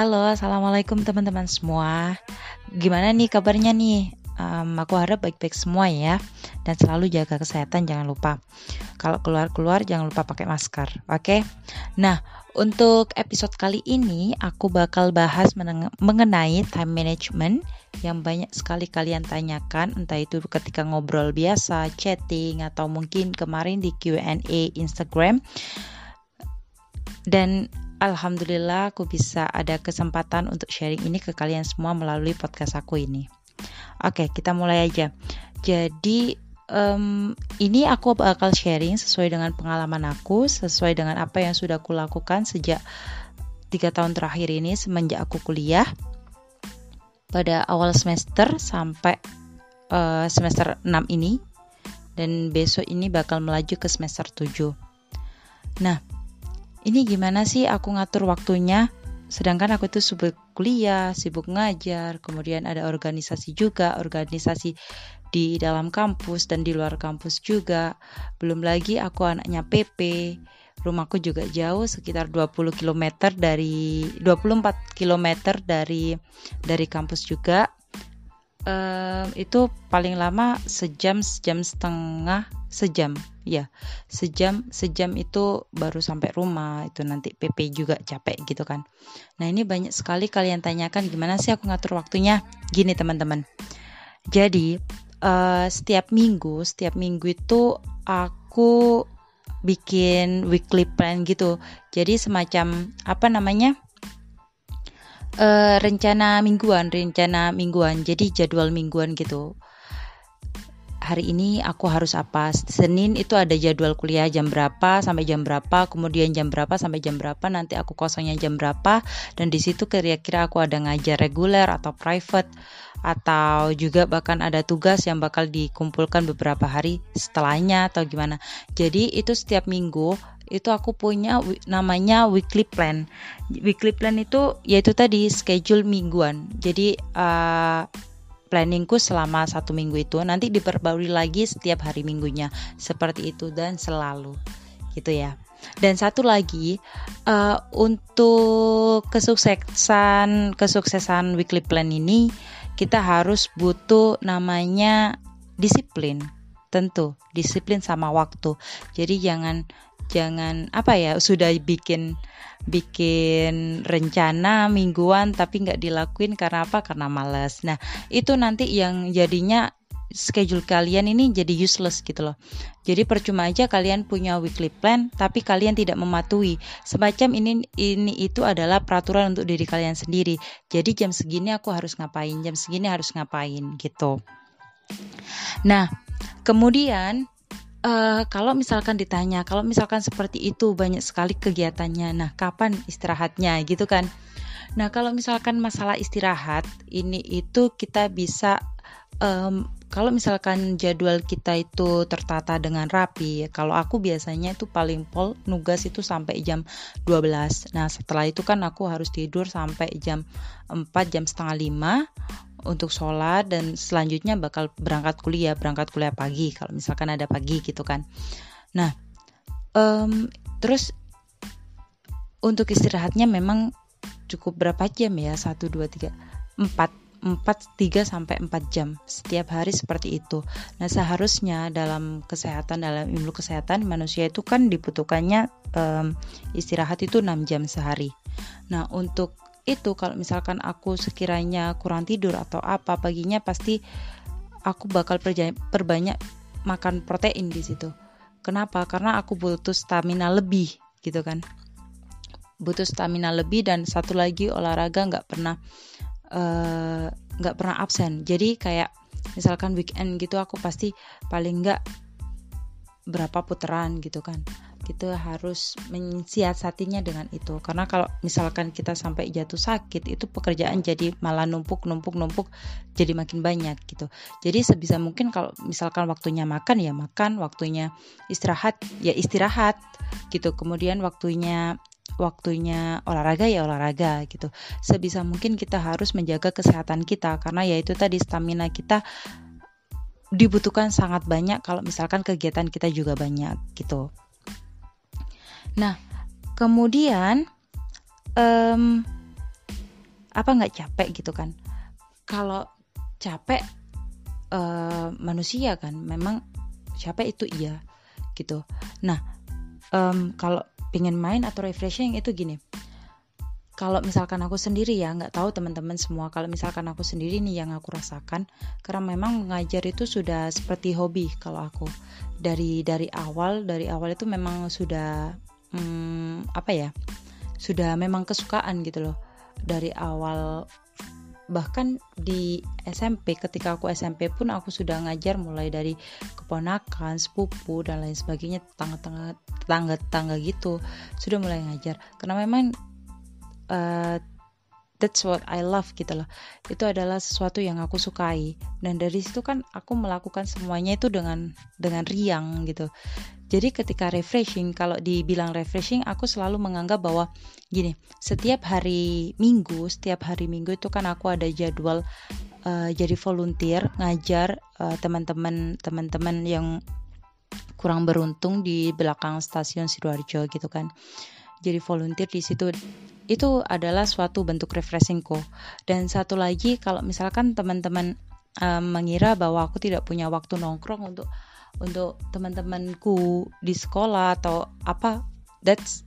Halo, assalamualaikum teman-teman semua. Gimana nih kabarnya nih? Um, aku harap baik-baik semua ya, dan selalu jaga kesehatan. Jangan lupa, kalau keluar-keluar jangan lupa pakai masker. Oke, okay? nah untuk episode kali ini aku bakal bahas mengenai time management yang banyak sekali kalian tanyakan, entah itu ketika ngobrol biasa, chatting, atau mungkin kemarin di Q&A Instagram. Dan Alhamdulillah aku bisa ada kesempatan untuk sharing ini ke kalian semua melalui podcast aku ini. Oke, kita mulai aja. Jadi um, ini aku bakal sharing sesuai dengan pengalaman aku, sesuai dengan apa yang sudah aku lakukan sejak tiga tahun terakhir ini semenjak aku kuliah pada awal semester sampai uh, semester 6 ini dan besok ini bakal melaju ke semester 7. Nah, ini gimana sih aku ngatur waktunya sedangkan aku itu sibuk kuliah, sibuk ngajar, kemudian ada organisasi juga, organisasi di dalam kampus dan di luar kampus juga. Belum lagi aku anaknya PP. Rumahku juga jauh sekitar 20 km dari 24 km dari dari kampus juga um, itu paling lama sejam sejam setengah sejam. Ya sejam sejam itu baru sampai rumah. Itu nanti PP juga capek gitu kan. Nah ini banyak sekali kalian tanyakan gimana sih aku ngatur waktunya? Gini teman-teman. Jadi uh, setiap minggu setiap minggu itu aku bikin weekly plan gitu. Jadi semacam apa namanya uh, rencana mingguan, rencana mingguan. Jadi jadwal mingguan gitu. Hari ini aku harus apa? Senin itu ada jadwal kuliah jam berapa sampai jam berapa, kemudian jam berapa sampai jam berapa, nanti aku kosongnya jam berapa dan di situ kira-kira aku ada ngajar reguler atau private atau juga bahkan ada tugas yang bakal dikumpulkan beberapa hari setelahnya atau gimana. Jadi itu setiap minggu itu aku punya namanya weekly plan. Weekly plan itu yaitu tadi schedule mingguan. Jadi uh, planningku selama satu minggu itu nanti diperbarui lagi setiap hari minggunya seperti itu dan selalu gitu ya. Dan satu lagi uh, untuk kesuksesan kesuksesan weekly plan ini kita harus butuh namanya disiplin tentu disiplin sama waktu jadi jangan jangan apa ya sudah bikin bikin rencana mingguan tapi nggak dilakuin karena apa karena males nah itu nanti yang jadinya schedule kalian ini jadi useless gitu loh. Jadi percuma aja kalian punya weekly plan tapi kalian tidak mematuhi. Semacam ini ini itu adalah peraturan untuk diri kalian sendiri. Jadi jam segini aku harus ngapain, jam segini harus ngapain gitu. Nah, kemudian Uh, kalau misalkan ditanya, kalau misalkan seperti itu banyak sekali kegiatannya, nah kapan istirahatnya gitu kan? Nah kalau misalkan masalah istirahat ini itu kita bisa um, kalau misalkan jadwal kita itu tertata dengan rapi, kalau aku biasanya itu paling pol nugas itu sampai jam 12. Nah, setelah itu kan aku harus tidur sampai jam 4, jam setengah 5 untuk sholat dan selanjutnya bakal berangkat kuliah berangkat kuliah pagi kalau misalkan ada pagi gitu kan nah um, terus untuk istirahatnya memang cukup berapa jam ya satu dua tiga empat empat tiga sampai empat jam setiap hari seperti itu. Nah, seharusnya dalam kesehatan dalam ilmu kesehatan manusia itu kan dibutuhkannya um, istirahat itu 6 jam sehari. Nah, untuk itu kalau misalkan aku sekiranya kurang tidur atau apa paginya pasti aku bakal perbanyak makan protein di situ. Kenapa? Karena aku butuh stamina lebih gitu kan. Butuh stamina lebih dan satu lagi olahraga nggak pernah eh, nggak uh, pernah absen. Jadi kayak misalkan weekend gitu aku pasti paling nggak berapa putaran gitu kan kita harus mensiasatinya dengan itu. Karena kalau misalkan kita sampai jatuh sakit itu pekerjaan jadi malah numpuk numpuk numpuk jadi makin banyak gitu. Jadi sebisa mungkin kalau misalkan waktunya makan ya makan. Waktunya istirahat ya istirahat gitu. Kemudian waktunya waktunya olahraga ya olahraga gitu. Sebisa mungkin kita harus menjaga kesehatan kita. Karena ya itu tadi stamina kita dibutuhkan sangat banyak kalau misalkan kegiatan kita juga banyak gitu Nah, kemudian um, apa nggak capek gitu kan? Kalau capek uh, manusia kan memang capek itu iya gitu. Nah um, kalau pengen main atau refreshing itu gini. Kalau misalkan aku sendiri ya nggak tahu teman-teman semua kalau misalkan aku sendiri nih yang aku rasakan karena memang mengajar itu sudah seperti hobi kalau aku. Dari dari awal dari awal itu memang sudah hmm, apa ya sudah memang kesukaan gitu loh dari awal. Bahkan di SMP ketika aku SMP pun aku sudah ngajar mulai dari keponakan, sepupu dan lain sebagainya tetangga-tetangga tetangga-tetangga gitu sudah mulai ngajar. Karena memang uh, that's what I love gitu loh. Itu adalah sesuatu yang aku sukai. Dan dari situ kan aku melakukan semuanya itu dengan dengan riang gitu jadi ketika refreshing, kalau dibilang refreshing, aku selalu menganggap bahwa gini, setiap hari Minggu, setiap hari Minggu itu kan aku ada jadwal uh, jadi volunteer ngajar uh, teman-teman teman-teman yang kurang beruntung di belakang stasiun Sidoarjo gitu kan. Jadi volunteer di situ itu adalah suatu bentuk refreshingku. Dan satu lagi kalau misalkan teman-teman uh, mengira bahwa aku tidak punya waktu nongkrong untuk untuk teman-temanku di sekolah atau apa that's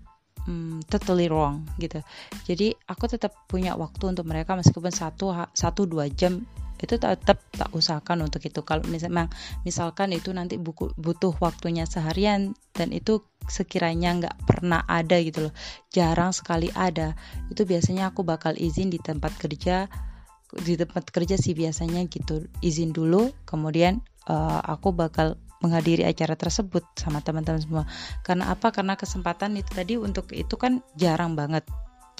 um, totally wrong gitu. Jadi aku tetap punya waktu untuk mereka meskipun satu satu dua jam itu tetap tak usahakan untuk itu. Kalau misalnya misalkan itu nanti buku, butuh waktunya seharian dan itu sekiranya nggak pernah ada gitu loh jarang sekali ada itu biasanya aku bakal izin di tempat kerja di tempat kerja sih biasanya gitu izin dulu kemudian uh, aku bakal menghadiri acara tersebut sama teman-teman semua. Karena apa? Karena kesempatan itu tadi untuk itu kan jarang banget.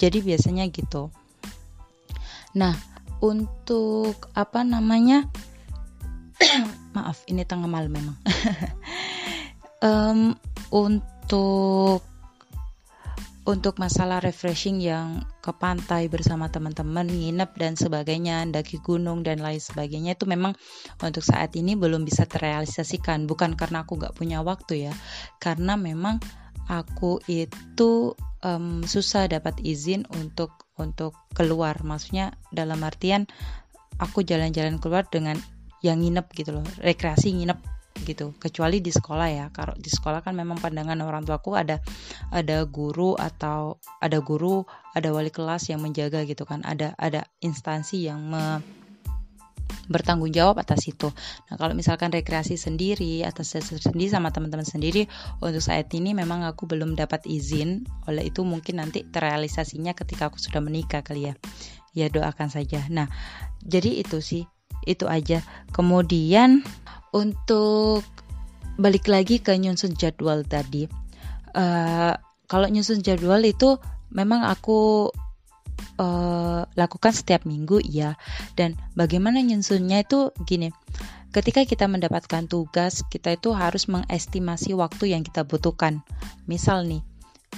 Jadi biasanya gitu. Nah, untuk apa namanya? Maaf, ini tengah malam memang. um, untuk untuk masalah refreshing yang ke pantai bersama teman-teman, nginep dan sebagainya, daki gunung dan lain sebagainya itu memang untuk saat ini belum bisa terrealisasikan. Bukan karena aku gak punya waktu ya, karena memang aku itu um, susah dapat izin untuk untuk keluar. Maksudnya dalam artian aku jalan-jalan keluar dengan yang nginep gitu loh, rekreasi nginep gitu kecuali di sekolah ya kalau di sekolah kan memang pandangan orang tuaku ada ada guru atau ada guru ada wali kelas yang menjaga gitu kan ada ada instansi yang me, bertanggung jawab atas itu. Nah, kalau misalkan rekreasi sendiri atas sendiri sama teman-teman sendiri untuk saat ini memang aku belum dapat izin. Oleh itu mungkin nanti terrealisasinya ketika aku sudah menikah kali ya. Ya doakan saja. Nah, jadi itu sih itu aja. Kemudian untuk balik lagi ke nyusun jadwal tadi uh, kalau nyusun jadwal itu memang aku uh, lakukan setiap minggu ya dan bagaimana nyusunnya itu gini ketika kita mendapatkan tugas kita itu harus mengestimasi waktu yang kita butuhkan. Misal nih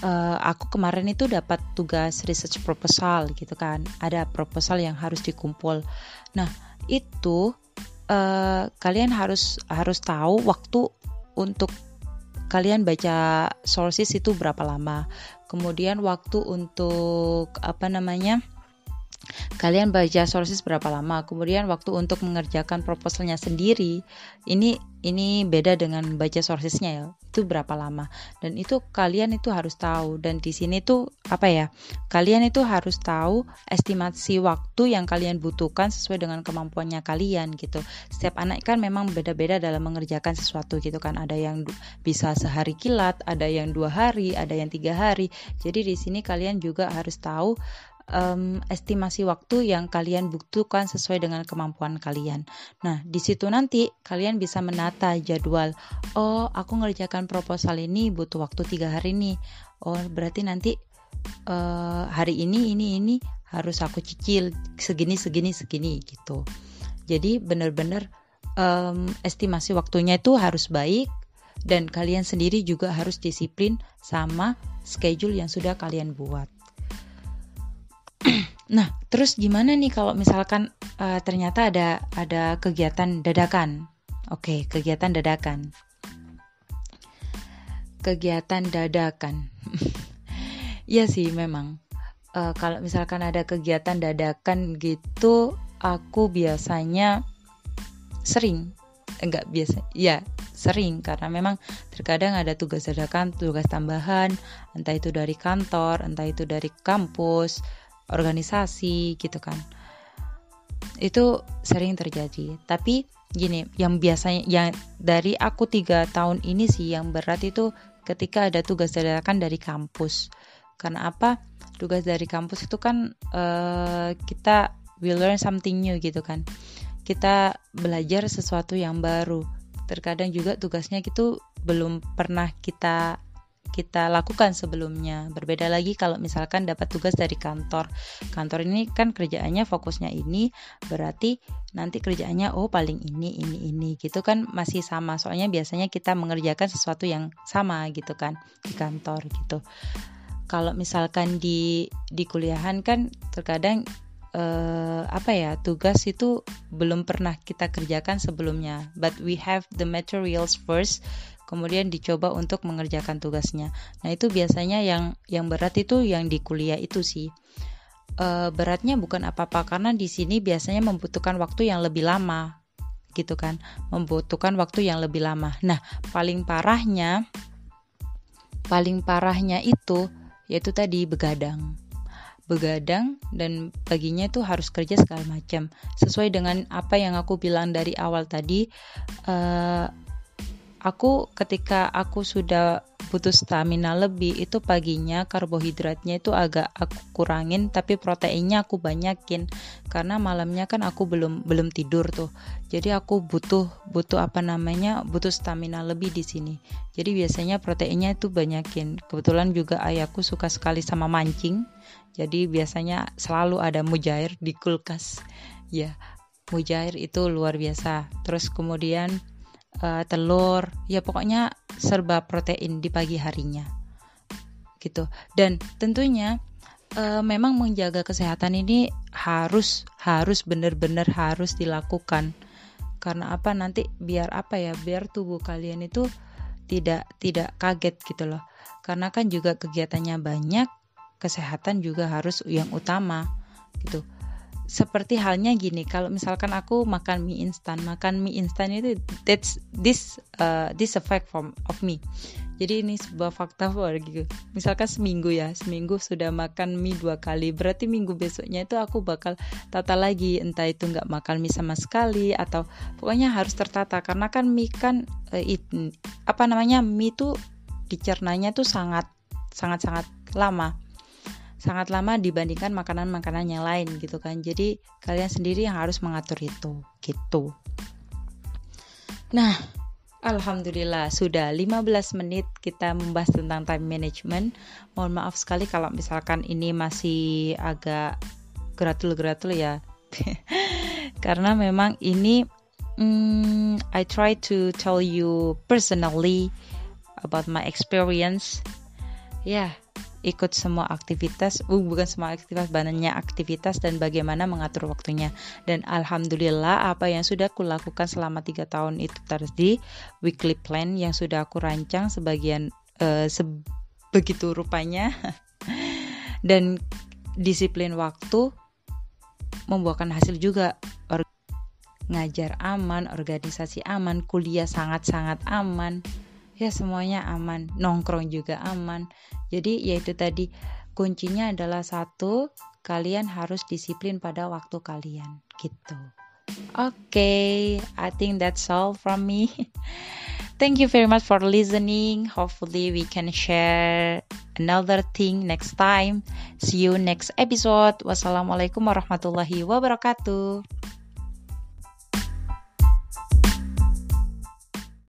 uh, aku kemarin itu dapat tugas research proposal gitu kan ada proposal yang harus dikumpul. Nah itu uh, kalian harus harus tahu waktu untuk kalian baca sources itu berapa lama. Kemudian waktu untuk apa namanya? Kalian baca sources berapa lama? Kemudian waktu untuk mengerjakan proposalnya sendiri ini ini beda dengan baca sourcesnya ya. Itu berapa lama? Dan itu kalian itu harus tahu. Dan di sini tuh apa ya kalian itu harus tahu estimasi waktu yang kalian butuhkan sesuai dengan kemampuannya kalian gitu. Setiap anak kan memang beda-beda dalam mengerjakan sesuatu gitu kan. Ada yang bisa sehari kilat ada yang dua hari ada yang tiga hari. Jadi di sini kalian juga harus tahu um, estimasi waktu yang kalian butuhkan sesuai dengan kemampuan kalian. Nah, di situ nanti kalian bisa menata jadwal. Oh, aku ngerjakan proposal ini butuh waktu tiga hari nih. Oh, berarti nanti uh, hari ini ini ini harus aku cicil segini segini segini gitu. Jadi benar-benar um, estimasi waktunya itu harus baik dan kalian sendiri juga harus disiplin sama schedule yang sudah kalian buat. nah, terus gimana nih kalau misalkan uh, ternyata ada ada kegiatan dadakan? Oke, okay, kegiatan dadakan. Kegiatan dadakan. Iya sih memang. uh, kalau misalkan ada kegiatan dadakan gitu aku biasanya sering enggak biasa ya sering karena memang terkadang ada tugas dadakan, tugas tambahan, entah itu dari kantor, entah itu dari kampus, organisasi gitu kan. Itu sering terjadi. Tapi gini, yang biasanya yang dari aku tiga tahun ini sih yang berat itu ketika ada tugas dadakan dari kampus. Karena apa? Tugas dari kampus itu kan uh, kita will learn something new gitu kan. Kita belajar sesuatu yang baru terkadang juga tugasnya itu belum pernah kita kita lakukan sebelumnya. Berbeda lagi kalau misalkan dapat tugas dari kantor. Kantor ini kan kerjaannya fokusnya ini, berarti nanti kerjaannya oh paling ini ini ini gitu kan masih sama. Soalnya biasanya kita mengerjakan sesuatu yang sama gitu kan di kantor gitu. Kalau misalkan di di kuliahan kan terkadang uh, apa ya tugas itu belum pernah kita kerjakan sebelumnya but we have the materials first kemudian dicoba untuk mengerjakan tugasnya. Nah itu biasanya yang yang berat itu yang di kuliah itu sih. Uh, beratnya bukan apa-apa karena di sini biasanya membutuhkan waktu yang lebih lama gitu kan? Membutuhkan waktu yang lebih lama. Nah paling parahnya paling parahnya itu yaitu tadi begadang. Begadang dan paginya itu harus kerja segala macam. Sesuai dengan apa yang aku bilang dari awal tadi uh, aku ketika aku sudah butuh stamina lebih itu paginya karbohidratnya itu agak aku kurangin tapi proteinnya aku banyakin. Karena malamnya kan aku belum belum tidur tuh. Jadi aku butuh butuh apa namanya butuh stamina lebih di sini. Jadi biasanya proteinnya itu banyakin. Kebetulan juga ayahku suka sekali sama mancing. Jadi biasanya selalu ada mujair di kulkas. Ya mujair itu luar biasa. Terus kemudian uh, telur, ya pokoknya serba protein di pagi harinya. Gitu. Dan tentunya uh, memang menjaga kesehatan ini harus harus benar-benar harus dilakukan. Karena apa nanti biar apa ya? Biar tubuh kalian itu tidak tidak kaget gitu loh. Karena kan juga kegiatannya banyak, kesehatan juga harus yang utama gitu seperti halnya gini kalau misalkan aku makan mie instan makan mie instan itu that's this uh, this effect from of me. Jadi ini sebuah fakta gitu. Misalkan seminggu ya seminggu sudah makan mie dua kali berarti minggu besoknya itu aku bakal tata lagi entah itu nggak makan mie sama sekali atau pokoknya harus tertata. Karena kan mie kan uh, it, apa namanya mie tuh dicernanya tuh sangat sangat sangat lama sangat lama dibandingkan makanan-makanan yang lain gitu kan. Jadi kalian sendiri yang harus mengatur itu gitu. Nah, Alhamdulillah sudah 15 menit kita membahas tentang time management. Mohon maaf sekali kalau misalkan ini masih agak gratul-gratul ya. Karena memang ini mm, I try to tell you personally about my experience. Ya, yeah, ikut semua aktivitas, uh, bukan semua aktivitas, banyak aktivitas dan bagaimana mengatur waktunya. Dan alhamdulillah apa yang sudah aku lakukan selama tiga tahun itu tadi weekly plan yang sudah aku rancang sebagian uh, sebegitu rupanya. Dan disiplin waktu membuahkan hasil juga. Ngajar aman, organisasi aman, kuliah sangat-sangat aman ya semuanya aman. Nongkrong juga aman. Jadi yaitu tadi. Kuncinya adalah satu kalian harus disiplin pada waktu kalian. Gitu. Oke. Okay, I think that's all from me. Thank you very much for listening. Hopefully we can share another thing next time. See you next episode. Wassalamualaikum warahmatullahi wabarakatuh